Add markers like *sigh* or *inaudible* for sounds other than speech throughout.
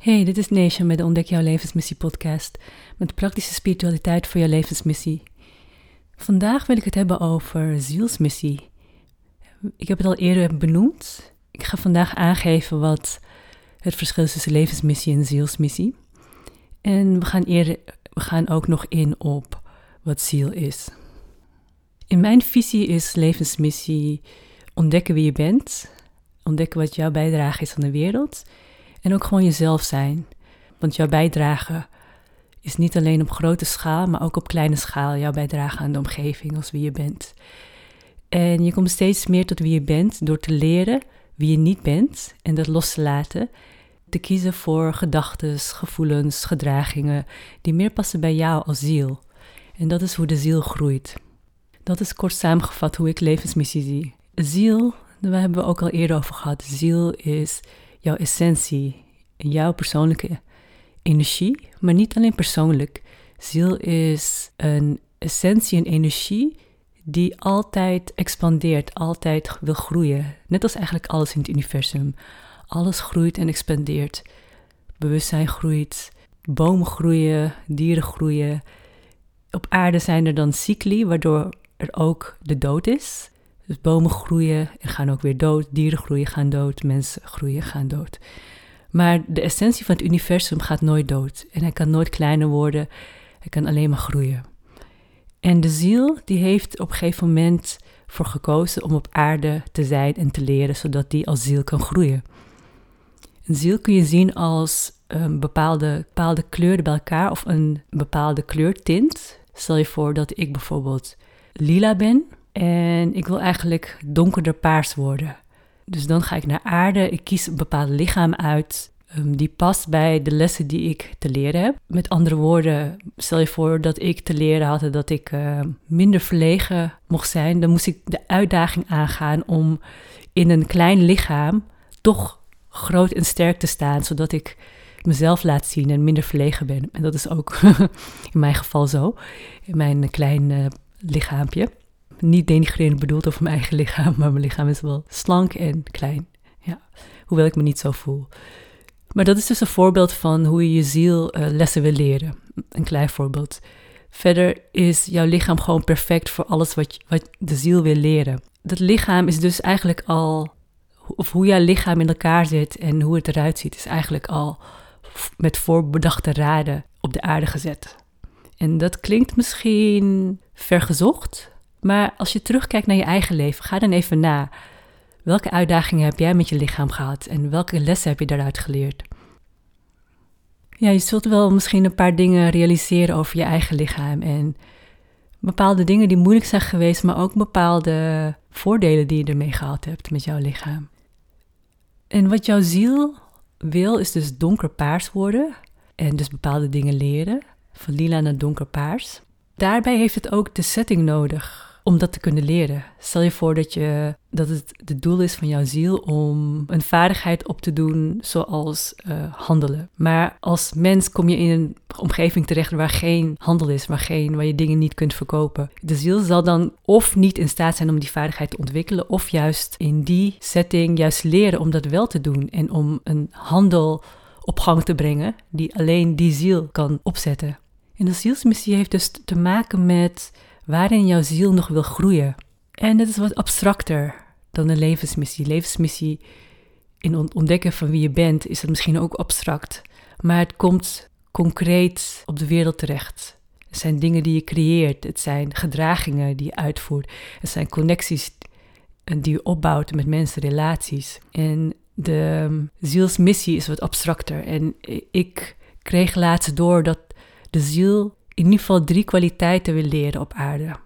Hey, dit is Neesha met de Ontdek Jouw Levensmissie podcast. Met praktische spiritualiteit voor jouw levensmissie. Vandaag wil ik het hebben over zielsmissie. Ik heb het al eerder benoemd. Ik ga vandaag aangeven wat het verschil is tussen levensmissie en zielsmissie. En we gaan, eerder, we gaan ook nog in op wat ziel is. In mijn visie is levensmissie ontdekken wie je bent, ontdekken wat jouw bijdrage is aan de wereld en ook gewoon jezelf zijn. Want jouw bijdrage is niet alleen op grote schaal, maar ook op kleine schaal jouw bijdrage aan de omgeving als wie je bent. En je komt steeds meer tot wie je bent door te leren wie je niet bent en dat los te laten. Te kiezen voor gedachten, gevoelens, gedragingen die meer passen bij jou als ziel. En dat is hoe de ziel groeit. Dat is kort samengevat hoe ik levensmissie zie. Ziel, daar hebben we ook al eerder over gehad. Ziel is jouw essentie, jouw persoonlijke energie, maar niet alleen persoonlijk. Ziel is een essentie, een energie die altijd expandeert, altijd wil groeien. Net als eigenlijk alles in het universum. Alles groeit en expandeert. Bewustzijn groeit, bomen groeien, dieren groeien. Op aarde zijn er dan cycli, waardoor er ook de dood is. Dus bomen groeien en gaan ook weer dood, dieren groeien, gaan dood, mensen groeien, gaan dood. Maar de essentie van het universum gaat nooit dood en hij kan nooit kleiner worden, hij kan alleen maar groeien. En de ziel die heeft op een gegeven moment voor gekozen om op aarde te zijn en te leren, zodat die als ziel kan groeien. Een ziel kun je zien als een bepaalde, bepaalde kleuren bij elkaar of een bepaalde kleurtint. Stel je voor dat ik bijvoorbeeld lila ben en ik wil eigenlijk donkerder paars worden. Dus dan ga ik naar aarde, ik kies een bepaald lichaam uit um, die past bij de lessen die ik te leren heb. Met andere woorden, stel je voor dat ik te leren had dat ik uh, minder verlegen mocht zijn, dan moest ik de uitdaging aangaan om in een klein lichaam toch groot en sterk te staan, zodat ik mezelf laat zien en minder verlegen ben. En dat is ook *laughs* in mijn geval zo, in mijn klein uh, lichaampje niet denigrerend bedoeld over mijn eigen lichaam, maar mijn lichaam is wel slank en klein. Ja, hoewel ik me niet zo voel. Maar dat is dus een voorbeeld van hoe je je ziel uh, lessen wil leren. Een klein voorbeeld. Verder is jouw lichaam gewoon perfect voor alles wat, wat de ziel wil leren. Dat lichaam is dus eigenlijk al, of hoe jouw lichaam in elkaar zit en hoe het eruit ziet, is eigenlijk al met voorbedachte raden op de aarde gezet. En dat klinkt misschien vergezocht, maar als je terugkijkt naar je eigen leven, ga dan even na. Welke uitdagingen heb jij met je lichaam gehad en welke lessen heb je daaruit geleerd? Ja, je zult wel misschien een paar dingen realiseren over je eigen lichaam en bepaalde dingen die moeilijk zijn geweest, maar ook bepaalde voordelen die je ermee gehad hebt met jouw lichaam. En wat jouw ziel wil, is dus donkerpaars worden en dus bepaalde dingen leren, van lila naar donkerpaars. Daarbij heeft het ook de setting nodig om dat te kunnen leren. Stel je voor dat, je, dat het het doel is van jouw ziel om een vaardigheid op te doen zoals uh, handelen. Maar als mens kom je in een omgeving terecht waar geen handel is, waar, geen, waar je dingen niet kunt verkopen. De ziel zal dan of niet in staat zijn om die vaardigheid te ontwikkelen, of juist in die setting juist leren om dat wel te doen en om een handel op gang te brengen die alleen die ziel kan opzetten. En de zielsmissie heeft dus te maken met waarin jouw ziel nog wil groeien. En dat is wat abstracter dan een levensmissie. Levensmissie in ontdekken van wie je bent is het misschien ook abstract, maar het komt concreet op de wereld terecht. Het zijn dingen die je creëert, het zijn gedragingen die je uitvoert, het zijn connecties die je opbouwt met mensen, relaties. En de zielsmissie is wat abstracter. En ik kreeg laatst door dat de ziel in ieder geval drie kwaliteiten wil leren op aarde.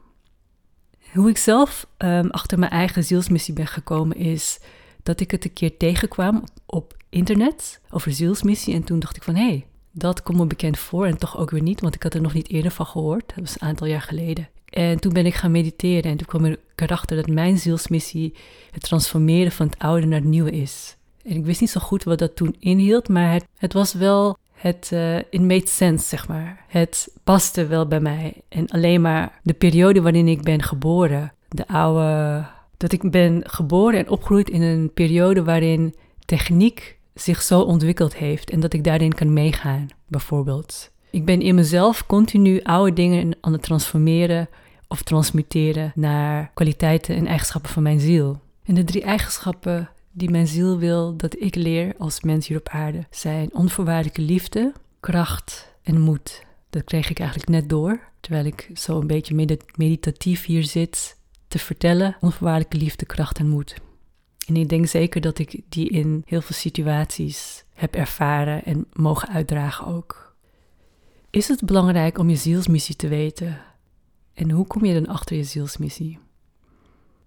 Hoe ik zelf um, achter mijn eigen zielsmissie ben gekomen is dat ik het een keer tegenkwam op, op internet over zielsmissie. En toen dacht ik van hé, hey, dat komt me bekend voor en toch ook weer niet, want ik had er nog niet eerder van gehoord. Dat was een aantal jaar geleden. En toen ben ik gaan mediteren en toen kwam ik erachter dat mijn zielsmissie het transformeren van het oude naar het nieuwe is. En ik wist niet zo goed wat dat toen inhield, maar het, het was wel het uh, made sense, zeg maar. Het paste wel bij mij. En alleen maar de periode waarin ik ben geboren, de oude. Dat ik ben geboren en opgegroeid in een periode waarin techniek zich zo ontwikkeld heeft en dat ik daarin kan meegaan, bijvoorbeeld. Ik ben in mezelf continu oude dingen aan het transformeren of transmuteren naar kwaliteiten en eigenschappen van mijn ziel. En de drie eigenschappen die mijn ziel wil dat ik leer als mens hier op aarde zijn onvoorwaardelijke liefde, kracht en moed. Dat kreeg ik eigenlijk net door, terwijl ik zo een beetje meditatief hier zit te vertellen. Onvoorwaardelijke liefde, kracht en moed. En ik denk zeker dat ik die in heel veel situaties heb ervaren en mogen uitdragen ook. Is het belangrijk om je zielsmissie te weten? En hoe kom je dan achter je zielsmissie?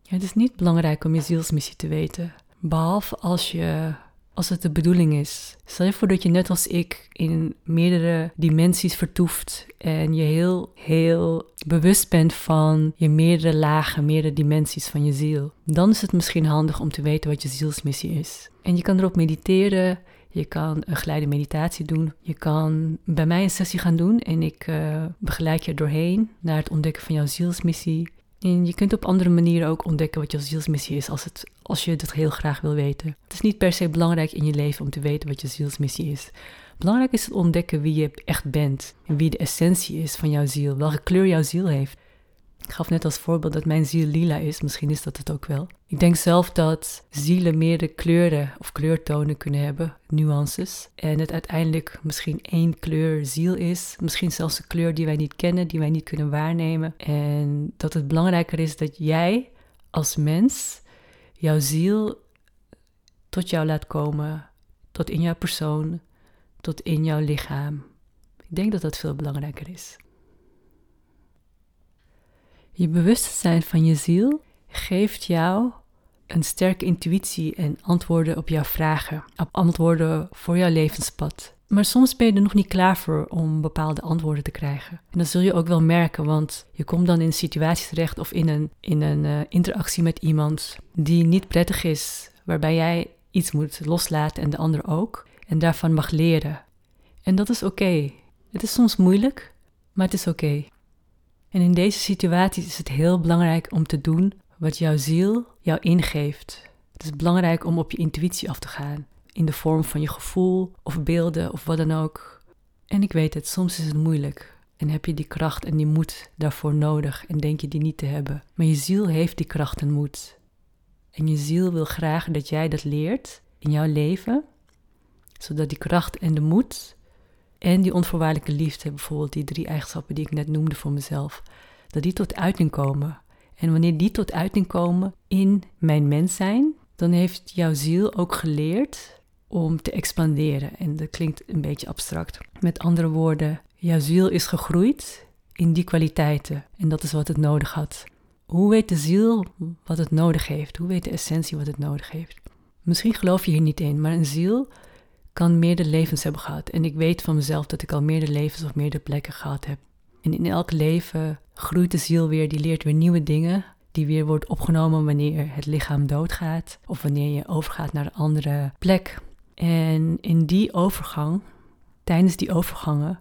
Ja, het is niet belangrijk om je zielsmissie te weten, behalve als je als het de bedoeling is. Stel je voor dat je net als ik in meerdere dimensies vertoeft en je heel, heel bewust bent van je meerdere lagen, meerdere dimensies van je ziel. Dan is het misschien handig om te weten wat je zielsmissie is. En je kan erop mediteren, je kan een geleide meditatie doen. Je kan bij mij een sessie gaan doen en ik uh, begeleid je doorheen naar het ontdekken van jouw zielsmissie. En je kunt op andere manieren ook ontdekken wat je zielsmissie is als, het, als je het heel graag wil weten. Het is niet per se belangrijk in je leven om te weten wat je zielsmissie is. Belangrijk is het ontdekken wie je echt bent en wie de essentie is van jouw ziel, welke kleur jouw ziel heeft. Ik gaf net als voorbeeld dat mijn ziel lila is, misschien is dat het ook wel. Ik denk zelf dat zielen meerdere kleuren of kleurtonen kunnen hebben, nuances. En het uiteindelijk misschien één kleur ziel is, misschien zelfs een kleur die wij niet kennen, die wij niet kunnen waarnemen. En dat het belangrijker is dat jij als mens jouw ziel tot jou laat komen, tot in jouw persoon, tot in jouw lichaam. Ik denk dat dat veel belangrijker is. Je bewustzijn van je ziel geeft jou een sterke intuïtie en antwoorden op jouw vragen, antwoorden voor jouw levenspad. Maar soms ben je er nog niet klaar voor om bepaalde antwoorden te krijgen. En dat zul je ook wel merken, want je komt dan in een situatie terecht of in een, in een uh, interactie met iemand die niet prettig is, waarbij jij iets moet loslaten en de ander ook, en daarvan mag leren. En dat is oké. Het is soms moeilijk, maar het is oké. En in deze situaties is het heel belangrijk om te doen wat jouw ziel jou ingeeft. Het is belangrijk om op je intuïtie af te gaan, in de vorm van je gevoel of beelden of wat dan ook. En ik weet het, soms is het moeilijk en heb je die kracht en die moed daarvoor nodig en denk je die niet te hebben. Maar je ziel heeft die kracht en moed. En je ziel wil graag dat jij dat leert in jouw leven, zodat die kracht en de moed en die onvoorwaardelijke liefde, bijvoorbeeld die drie eigenschappen die ik net noemde voor mezelf, dat die tot uiting komen. En wanneer die tot uiting komen in mijn mens zijn, dan heeft jouw ziel ook geleerd om te expanderen. En dat klinkt een beetje abstract. Met andere woorden, jouw ziel is gegroeid in die kwaliteiten. En dat is wat het nodig had. Hoe weet de ziel wat het nodig heeft? Hoe weet de essentie wat het nodig heeft? Misschien geloof je hier niet in, maar een ziel kan meerdere levens hebben gehad. En ik weet van mezelf dat ik al meerdere levens of meerdere plekken gehad heb. En in elk leven groeit de ziel weer, die leert weer nieuwe dingen, die weer wordt opgenomen wanneer het lichaam doodgaat of wanneer je overgaat naar een andere plek. En in die overgang, tijdens die overgangen,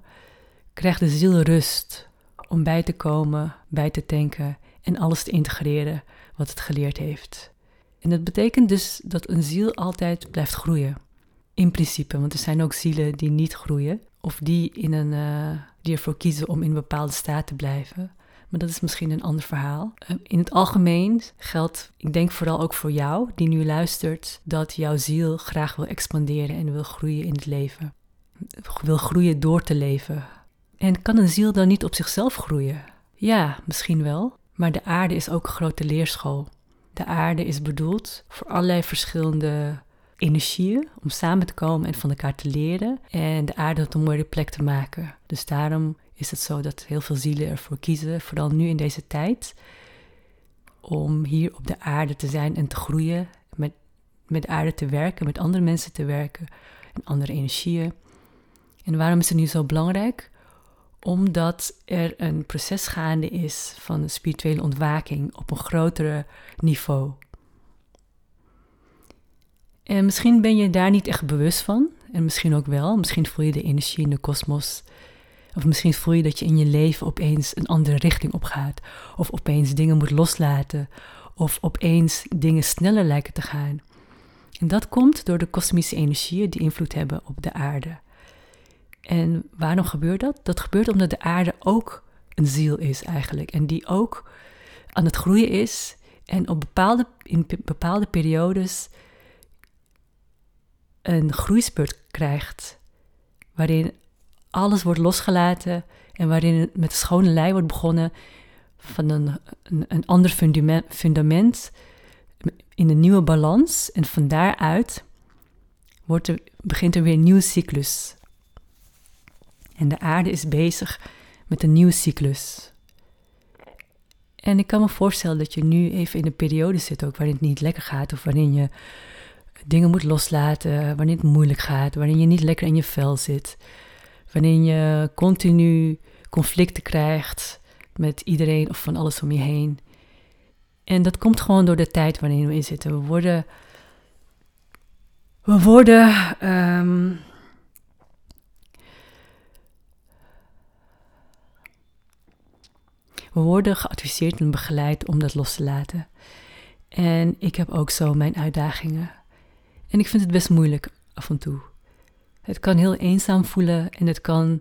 krijgt de ziel rust om bij te komen, bij te tanken en alles te integreren wat het geleerd heeft. En dat betekent dus dat een ziel altijd blijft groeien. In principe, want er zijn ook zielen die niet groeien of die, in een, uh, die ervoor kiezen om in een bepaalde staat te blijven. Maar dat is misschien een ander verhaal. Uh, in het algemeen geldt, ik denk vooral ook voor jou die nu luistert, dat jouw ziel graag wil expanderen en wil groeien in het leven. Wil groeien door te leven. En kan een ziel dan niet op zichzelf groeien? Ja, misschien wel. Maar de aarde is ook een grote leerschool. De aarde is bedoeld voor allerlei verschillende energieën om samen te komen en van elkaar te leren en de aarde tot een mooie plek te maken. Dus daarom is het zo dat heel veel zielen ervoor kiezen, vooral nu in deze tijd, om hier op de aarde te zijn en te groeien, met, met de aarde te werken, met andere mensen te werken en andere energieën. En waarom is het nu zo belangrijk? Omdat er een proces gaande is van spirituele ontwaking op een grotere niveau. En misschien ben je daar niet echt bewust van. En misschien ook wel. Misschien voel je de energie in de kosmos. Of misschien voel je dat je in je leven opeens een andere richting opgaat. Of opeens dingen moet loslaten. Of opeens dingen sneller lijken te gaan. En dat komt door de kosmische energieën die invloed hebben op de aarde. En waarom gebeurt dat? Dat gebeurt omdat de aarde ook een ziel is eigenlijk. En die ook aan het groeien is en op bepaalde, in bepaalde periodes een groeispurt krijgt. Waarin alles wordt losgelaten en waarin het met schone lei wordt begonnen van een, een, een ander fundament, fundament in een nieuwe balans. En van daaruit wordt er, begint er weer een nieuwe cyclus. En de aarde is bezig met een nieuwe cyclus. En ik kan me voorstellen dat je nu even in een periode zit ook waarin het niet lekker gaat of waarin je dingen moet loslaten, wanneer het moeilijk gaat, waarin je niet lekker in je vel zit, wanneer je continu conflicten krijgt met iedereen of van alles om je heen. En dat komt gewoon door de tijd waarin we in zitten. We worden. We worden. Ehm, we worden geadviseerd en begeleid om dat los te laten. En ik heb ook zo mijn uitdagingen. En ik vind het best moeilijk af en toe. Het kan heel eenzaam voelen en het kan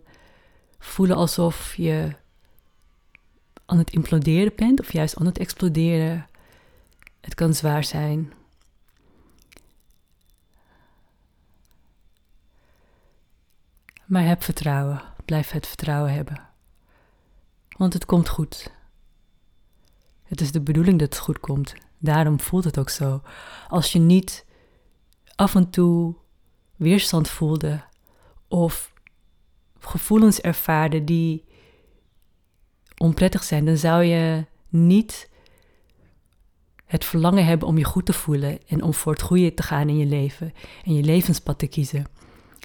voelen alsof je aan het imploderen bent of juist aan het exploderen. Het kan zwaar zijn. Maar heb vertrouwen. Blijf het vertrouwen hebben. Want het komt goed. Het is de bedoeling dat het goed komt. Daarom voelt het ook zo. Als je niet af en toe weerstand voelde of gevoelens ervaarde die onprettig zijn, dan zou je niet het verlangen hebben om je goed te voelen en om voor het goede te gaan in je leven en je levenspad te kiezen.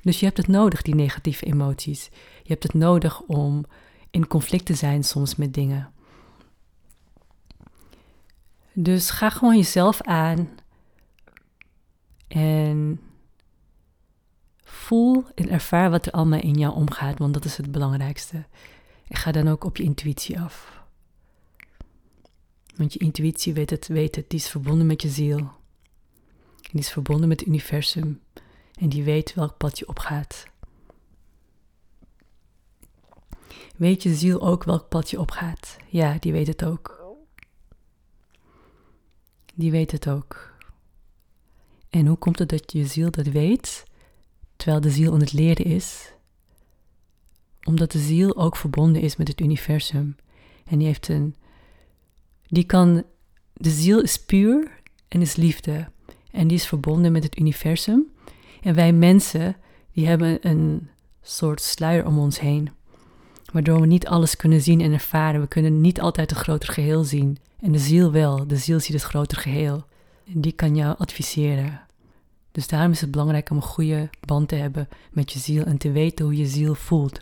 Dus je hebt het nodig, die negatieve emoties. Je hebt het nodig om in conflict te zijn soms met dingen. Dus ga gewoon jezelf aan en voel en ervaar wat er allemaal in jou omgaat, want dat is het belangrijkste. En ga dan ook op je intuïtie af. Want je intuïtie weet het, weet het, die is verbonden met je ziel. En die is verbonden met het universum. En die weet welk pad je opgaat. Weet je ziel ook welk pad je opgaat? Ja, die weet het ook. Die weet het ook. En hoe komt het dat je ziel dat weet, terwijl de ziel aan het leren is? Omdat de ziel ook verbonden is met het universum. En die heeft een. Die kan. De ziel is puur en is liefde. En die is verbonden met het universum. En wij mensen, die hebben een soort sluier om ons heen. Waardoor we niet alles kunnen zien en ervaren. We kunnen niet altijd het groter geheel zien. En de ziel wel. De ziel ziet het groter geheel. Die kan jou adviseren. Dus daarom is het belangrijk om een goede band te hebben met je ziel en te weten hoe je ziel voelt.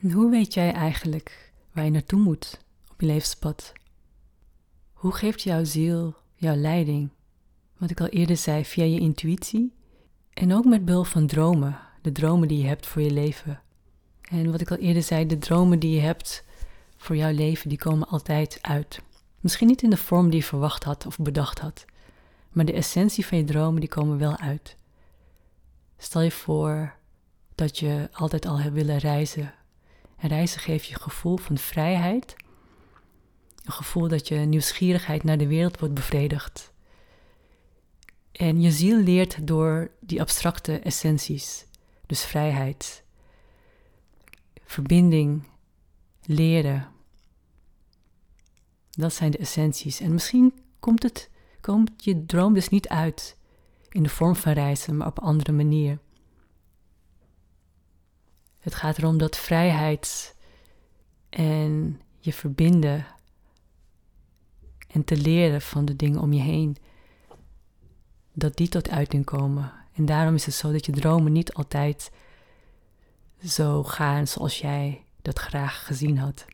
En hoe weet jij eigenlijk waar je naartoe moet op je levenspad? Hoe geeft jouw ziel jouw leiding? Wat ik al eerder zei, via je intuïtie en ook met behulp van dromen, de dromen die je hebt voor je leven. En wat ik al eerder zei, de dromen die je hebt voor jouw leven, die komen altijd uit. Misschien niet in de vorm die je verwacht had of bedacht had, maar de essentie van je dromen, die komen wel uit. Stel je voor dat je altijd al hebt willen reizen. En reizen geeft je een gevoel van vrijheid, een gevoel dat je nieuwsgierigheid naar de wereld wordt bevredigd. En je ziel leert door die abstracte essenties, dus vrijheid, verbinding, leren. Dat zijn de essenties. En misschien komt, het, komt je droom dus niet uit in de vorm van reizen, maar op een andere manier. Het gaat erom dat vrijheid en je verbinden en te leren van de dingen om je heen, dat die tot uiting komen. En daarom is het zo dat je dromen niet altijd zo gaan zoals jij dat graag gezien had.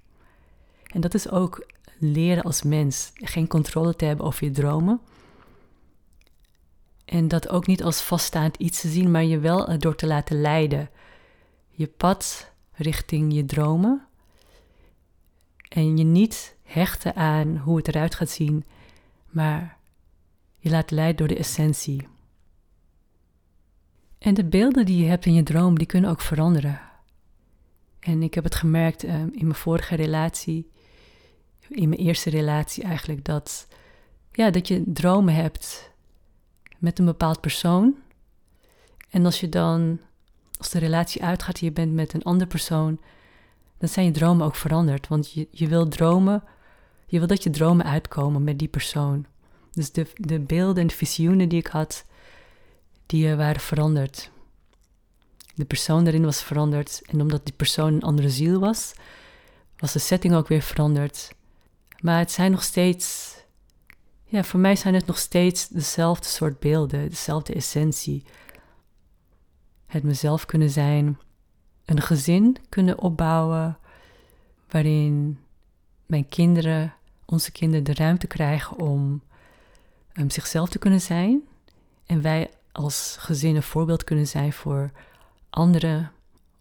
En dat is ook leren als mens. Geen controle te hebben over je dromen. En dat ook niet als vaststaand iets te zien, maar je wel door te laten leiden. Je pad richting je dromen. En je niet hechten aan hoe het eruit gaat zien, maar je laat leiden door de essentie. En de beelden die je hebt in je droom, die kunnen ook veranderen. En ik heb het gemerkt uh, in mijn vorige relatie, in mijn eerste relatie eigenlijk, dat, ja, dat je dromen hebt met een bepaald persoon. En als je dan, als de relatie uitgaat en je bent met een andere persoon, dan zijn je dromen ook veranderd. Want je, je wil dromen, je wil dat je dromen uitkomen met die persoon. Dus de, de beelden en de visioenen die ik had, die uh, waren veranderd. De persoon daarin was veranderd. En omdat die persoon een andere ziel was, was de setting ook weer veranderd. Maar het zijn nog steeds, ja, voor mij zijn het nog steeds dezelfde soort beelden, dezelfde essentie. Het mezelf kunnen zijn, een gezin kunnen opbouwen waarin mijn kinderen, onze kinderen, de ruimte krijgen om um, zichzelf te kunnen zijn. En wij als gezin een voorbeeld kunnen zijn voor anderen,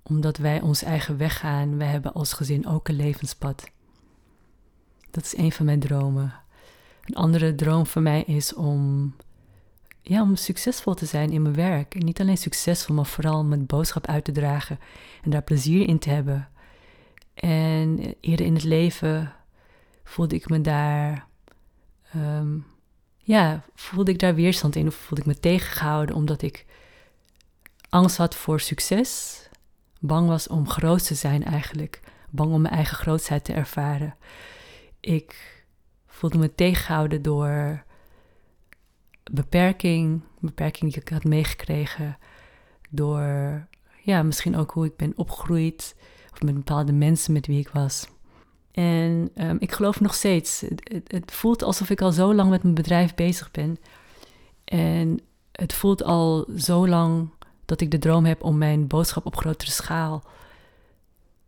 omdat wij ons eigen weg gaan. Wij hebben als gezin ook een levenspad. Dat is een van mijn dromen. Een andere droom van mij is om, ja, om succesvol te zijn in mijn werk. En niet alleen succesvol, maar vooral mijn boodschap uit te dragen en daar plezier in te hebben. En eerder in het leven voelde ik me daar, ehm, ja, voelde ik daar weerstand in of voelde ik me tegengehouden omdat ik angst had voor succes, bang was om groot te zijn eigenlijk, bang om mijn eigen grootheid te ervaren. Ik voelde me tegengehouden door beperking, beperking die ik had meegekregen, door ja, misschien ook hoe ik ben opgegroeid of met bepaalde mensen met wie ik was. En um, ik geloof nog steeds, het, het, voelt alsof ik al zo lang met mijn bedrijf bezig ben. En het voelt al zo lang dat ik de droom heb om mijn boodschap op grotere schaal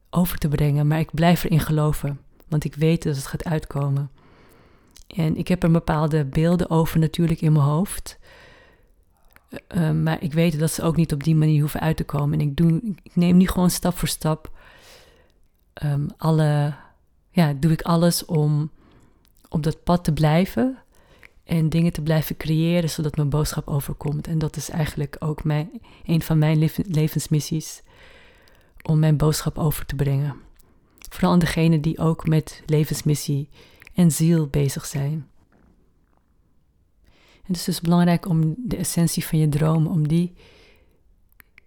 over te brengen. Maar ik blijf erin geloven, want ik weet dat het gaat uitkomen. En ik heb er bepaalde beelden over natuurlijk in mijn hoofd. Uh, maar ik weet dat ze ook niet op die manier hoeven uit te komen. En ik, doe, ik neem nu gewoon stap voor stap um, alle, ja, doe ik alles om op dat pad te blijven en dingen te blijven creëren zodat mijn boodschap overkomt. En dat is eigenlijk ook mijn, een van mijn levensmissies, om mijn boodschap over te brengen. Vooral aan degenen die ook met levensmissie en ziel bezig zijn. Het is dus belangrijk om de essentie van je droom, om die,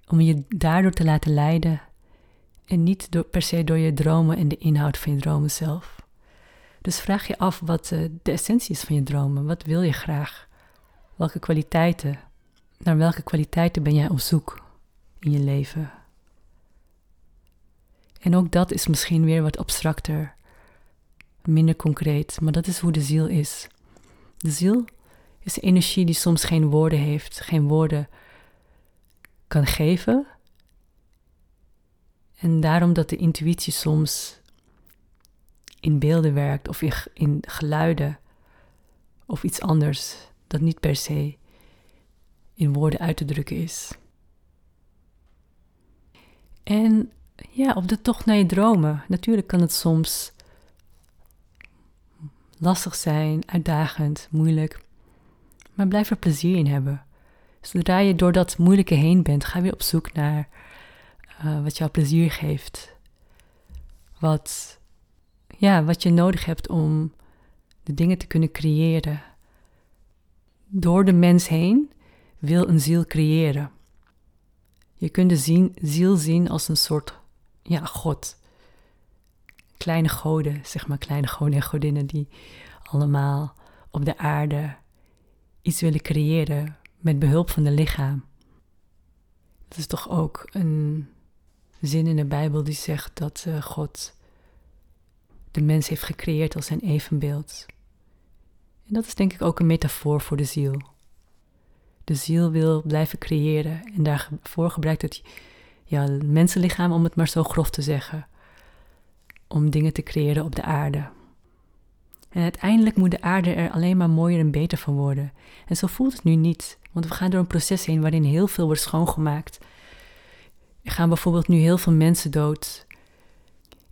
om je daardoor te laten leiden en niet per se door je dromen en de inhoud van je dromen zelf. Dus vraag je af wat uh, de essentie is van je dromen. Wat wil je graag? Welke kwaliteiten? Naar welke kwaliteiten ben jij op zoek in je leven? En ook dat is misschien weer wat abstracter, minder concreet, maar dat is hoe de ziel is. De ziel is energie die soms geen woorden heeft, geen woorden kan geven. En daarom dat de intuïtie soms in beelden werkt of in geluiden of iets anders dat niet per se in woorden uit te drukken is. En ja, op de tocht naar je dromen. Natuurlijk kan het soms lastig zijn, uitdagend, moeilijk. Maar blijf er plezier in hebben. Zodra je door dat moeilijke heen bent, ga weer op zoek naar uh, wat jou plezier geeft. Wat ja, wat je nodig hebt om de dingen te kunnen creëren. Door de mens heen wil een ziel creëren. Je kunt de ziel zien als een soort ja, God. Kleine goden, zeg maar, kleine goden en godinnen die allemaal op de aarde iets willen creëren met behulp van de lichaam. Dat is toch ook een zin in de Bijbel die zegt dat uh, God de mens heeft gecreëerd als zijn evenbeeld. En dat is denk ik ook een metafoor voor de ziel. De ziel wil blijven creëren en daarvoor gebruikt het ja, mensenlichaam, om het maar zo grof te zeggen, om dingen te creëren op de aarde. En uiteindelijk moet de aarde er alleen maar mooier en beter van worden. En zo voelt het nu niet, want we gaan door een proces heen waarin heel veel wordt schoongemaakt. Er gaan bijvoorbeeld nu heel veel mensen dood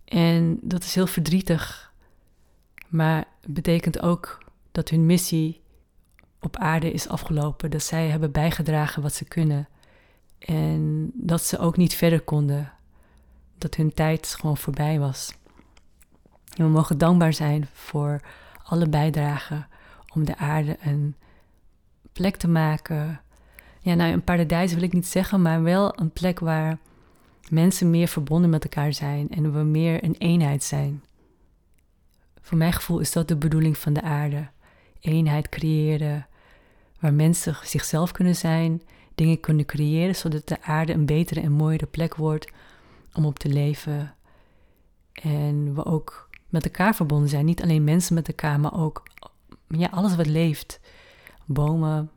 en dat is heel verdrietig, maar het betekent ook dat hun missie op aarde is afgelopen, dat zij hebben bijgedragen wat ze kunnen En dat ze ook niet verder konden. Dat hun tijd gewoon voorbij was. We mogen dankbaar zijn voor alle bijdragen om de aarde een plek te maken. Ja, nou, een paradijs wil ik niet zeggen, maar wel een plek waar mensen meer verbonden met elkaar zijn en we meer een eenheid zijn. Voor mijn gevoel is dat de bedoeling van de aarde. Eenheid creëren, waar mensen zichzelf kunnen zijn, dingen kunnen creëren, zodat de aarde een betere en mooiere plek wordt om op te leven. En we ook met elkaar verbonden zijn. Niet alleen mensen met elkaar, maar ook ja, alles wat leeft. Bomen,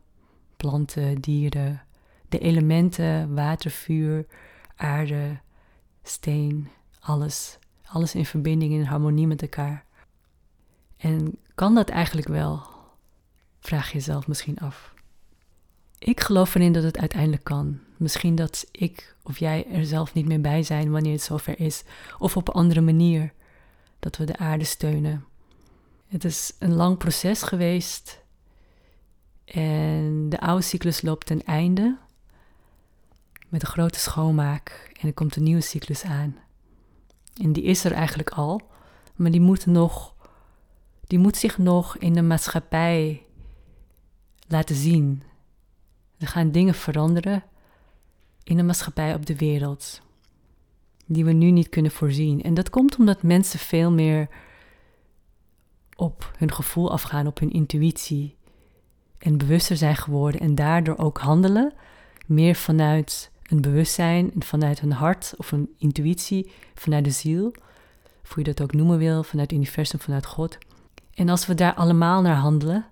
planten, dieren, de elementen, water, vuur, aarde, steen, alles. Alles in verbinding, in harmonie met elkaar. En kan dat eigenlijk wel? Vraag je jezelf misschien af. Ik geloof erin dat het uiteindelijk kan. Misschien dat ik of jij er zelf niet meer bij zijn wanneer het zover is, of op een andere manier dat we de aarde steunen. Het is een lang proces geweest en de oude cyclus loopt ten einde met een grote schoonmaak en er komt een nieuwe cyclus aan. En die is er eigenlijk al, maar die moet, nog, die moet zich nog in de maatschappij laten zien. Er gaan dingen veranderen in de maatschappij op de wereld, die we nu niet kunnen voorzien. En dat komt omdat mensen veel meer op hun gevoel afgaan, op hun intuïtie en bewuster zijn geworden en daardoor ook handelen meer vanuit een bewustzijn vanuit hun hart of een intuïtie, vanuit de ziel, of hoe je dat ook noemen wil, vanuit het universum, vanuit God. En als we daar allemaal naar handelen,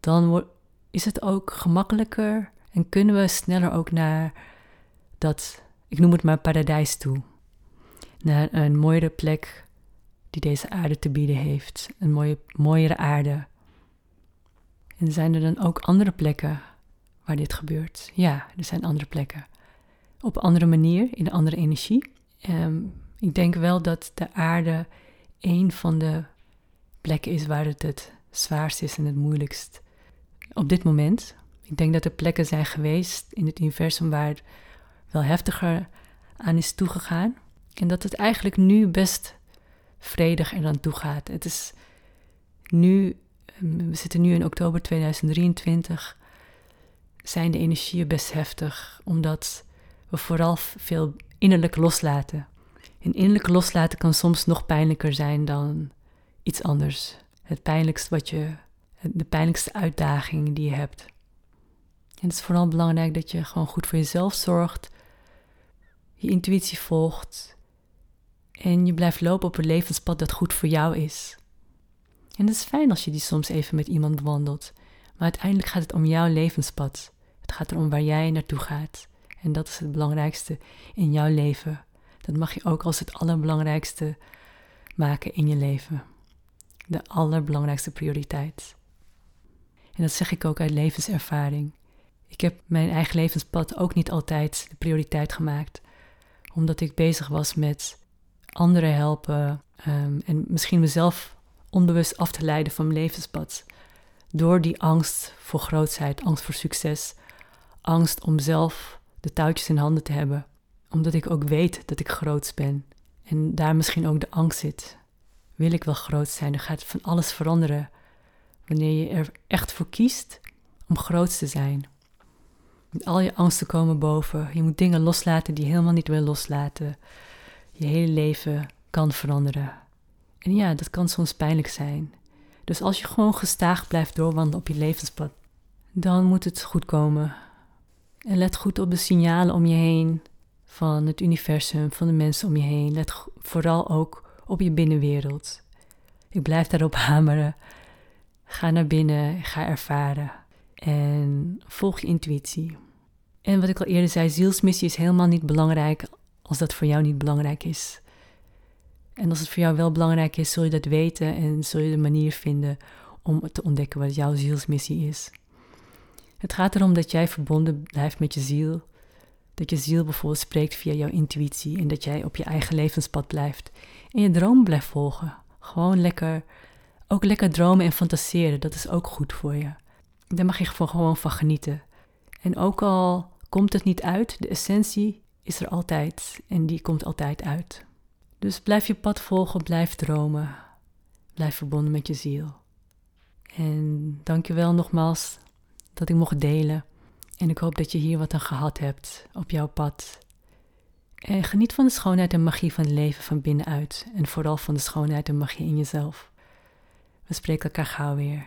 dan is het ook gemakkelijker en kunnen we sneller ook naar dat, ik noem het maar paradijs toe. Naar een mooiere plek die deze aarde te bieden heeft. Een mooie, mooiere aarde. En zijn er dan ook andere plekken waar dit gebeurt? Ja, er zijn andere plekken. Op andere manier, in een andere energie. Um, ik denk wel dat de aarde een van de plekken is waar het het zwaarst is en het moeilijkst. Op dit moment. Ik denk dat er plekken zijn geweest in het universum waar het wel heftiger aan is toegegaan. En dat het eigenlijk nu best vredig er aan toe gaat. Het is nu, ehm, we zitten nu in oktober 2023, zijn de energieën best heftig, omdat we vooral veel innerlijk loslaten. En innerlijk loslaten kan soms nog pijnlijker zijn dan iets anders. Het pijnlijkste wat je, de pijnlijkste uitdaging die je hebt. En het is vooral belangrijk dat je gewoon goed voor jezelf zorgt, je intuïtie volgt en je blijft lopen op een levenspad dat goed voor jou is. En het is fijn als je die soms even met iemand bewandelt, maar uiteindelijk gaat het om jouw levenspad. Het gaat erom waar jij naartoe gaat. En dat is het belangrijkste in jouw leven. Dat mag je ook als het allerbelangrijkste maken in je leven. De allerbelangrijkste prioriteit. En dat zeg ik ook uit levenservaring. Ik heb mijn eigen levenspad ook niet altijd de prioriteit gemaakt, omdat ik bezig was met anderen helpen ehm, en misschien mezelf onbewust af te leiden van mijn levenspad. Door die angst voor grootheid, angst voor succes, angst om zelf de touwtjes in handen te hebben, omdat ik ook weet dat ik groot ben en daar misschien ook de angst zit. Wil ik wel groot zijn, dan gaat van alles veranderen wanneer je er echt voor kiest om groot te zijn. Al je angsten komen boven. Je moet dingen loslaten die je helemaal niet wil loslaten. Je hele leven kan veranderen. En ja, dat kan soms pijnlijk zijn. Dus als je gewoon gestaag blijft doorwandelen op je levenspad, dan moet het goed komen. En let goed op de signalen om je heen van het universum, van de mensen om je heen. Let vooral ook op je binnenwereld. Ik blijf daarop *laughs* hameren. Ga naar binnen, ga ervaren en volg je intuïtie. En wat ik al eerder zei, zielsmissie is helemaal niet belangrijk als dat voor jou niet belangrijk is. En als het voor jou wel belangrijk is, zul je dat weten en zul je de manier vinden om te ontdekken wat jouw zielsmissie is. Het gaat erom dat jij verbonden blijft met je ziel. Dat je ziel bijvoorbeeld spreekt via jouw intuïtie en dat jij op je eigen levenspad blijft en je droom blijft volgen. Gewoon lekker, ook lekker dromen en fantaseren, dat is ook goed voor je. Daar mag je gewoon van genieten. En ook al komt het niet uit. De essentie is er altijd en die komt altijd uit. Dus blijf je pad volgen, blijf dromen, blijf verbonden met je ziel. En dankjewel nogmaals dat ik mocht delen. En ik hoop dat je hier wat aan gehad hebt op jouw pad. En geniet van de schoonheid en magie van het leven van binnenuit. En vooral van de schoonheid en magie in jezelf. We spreken elkaar gauw weer.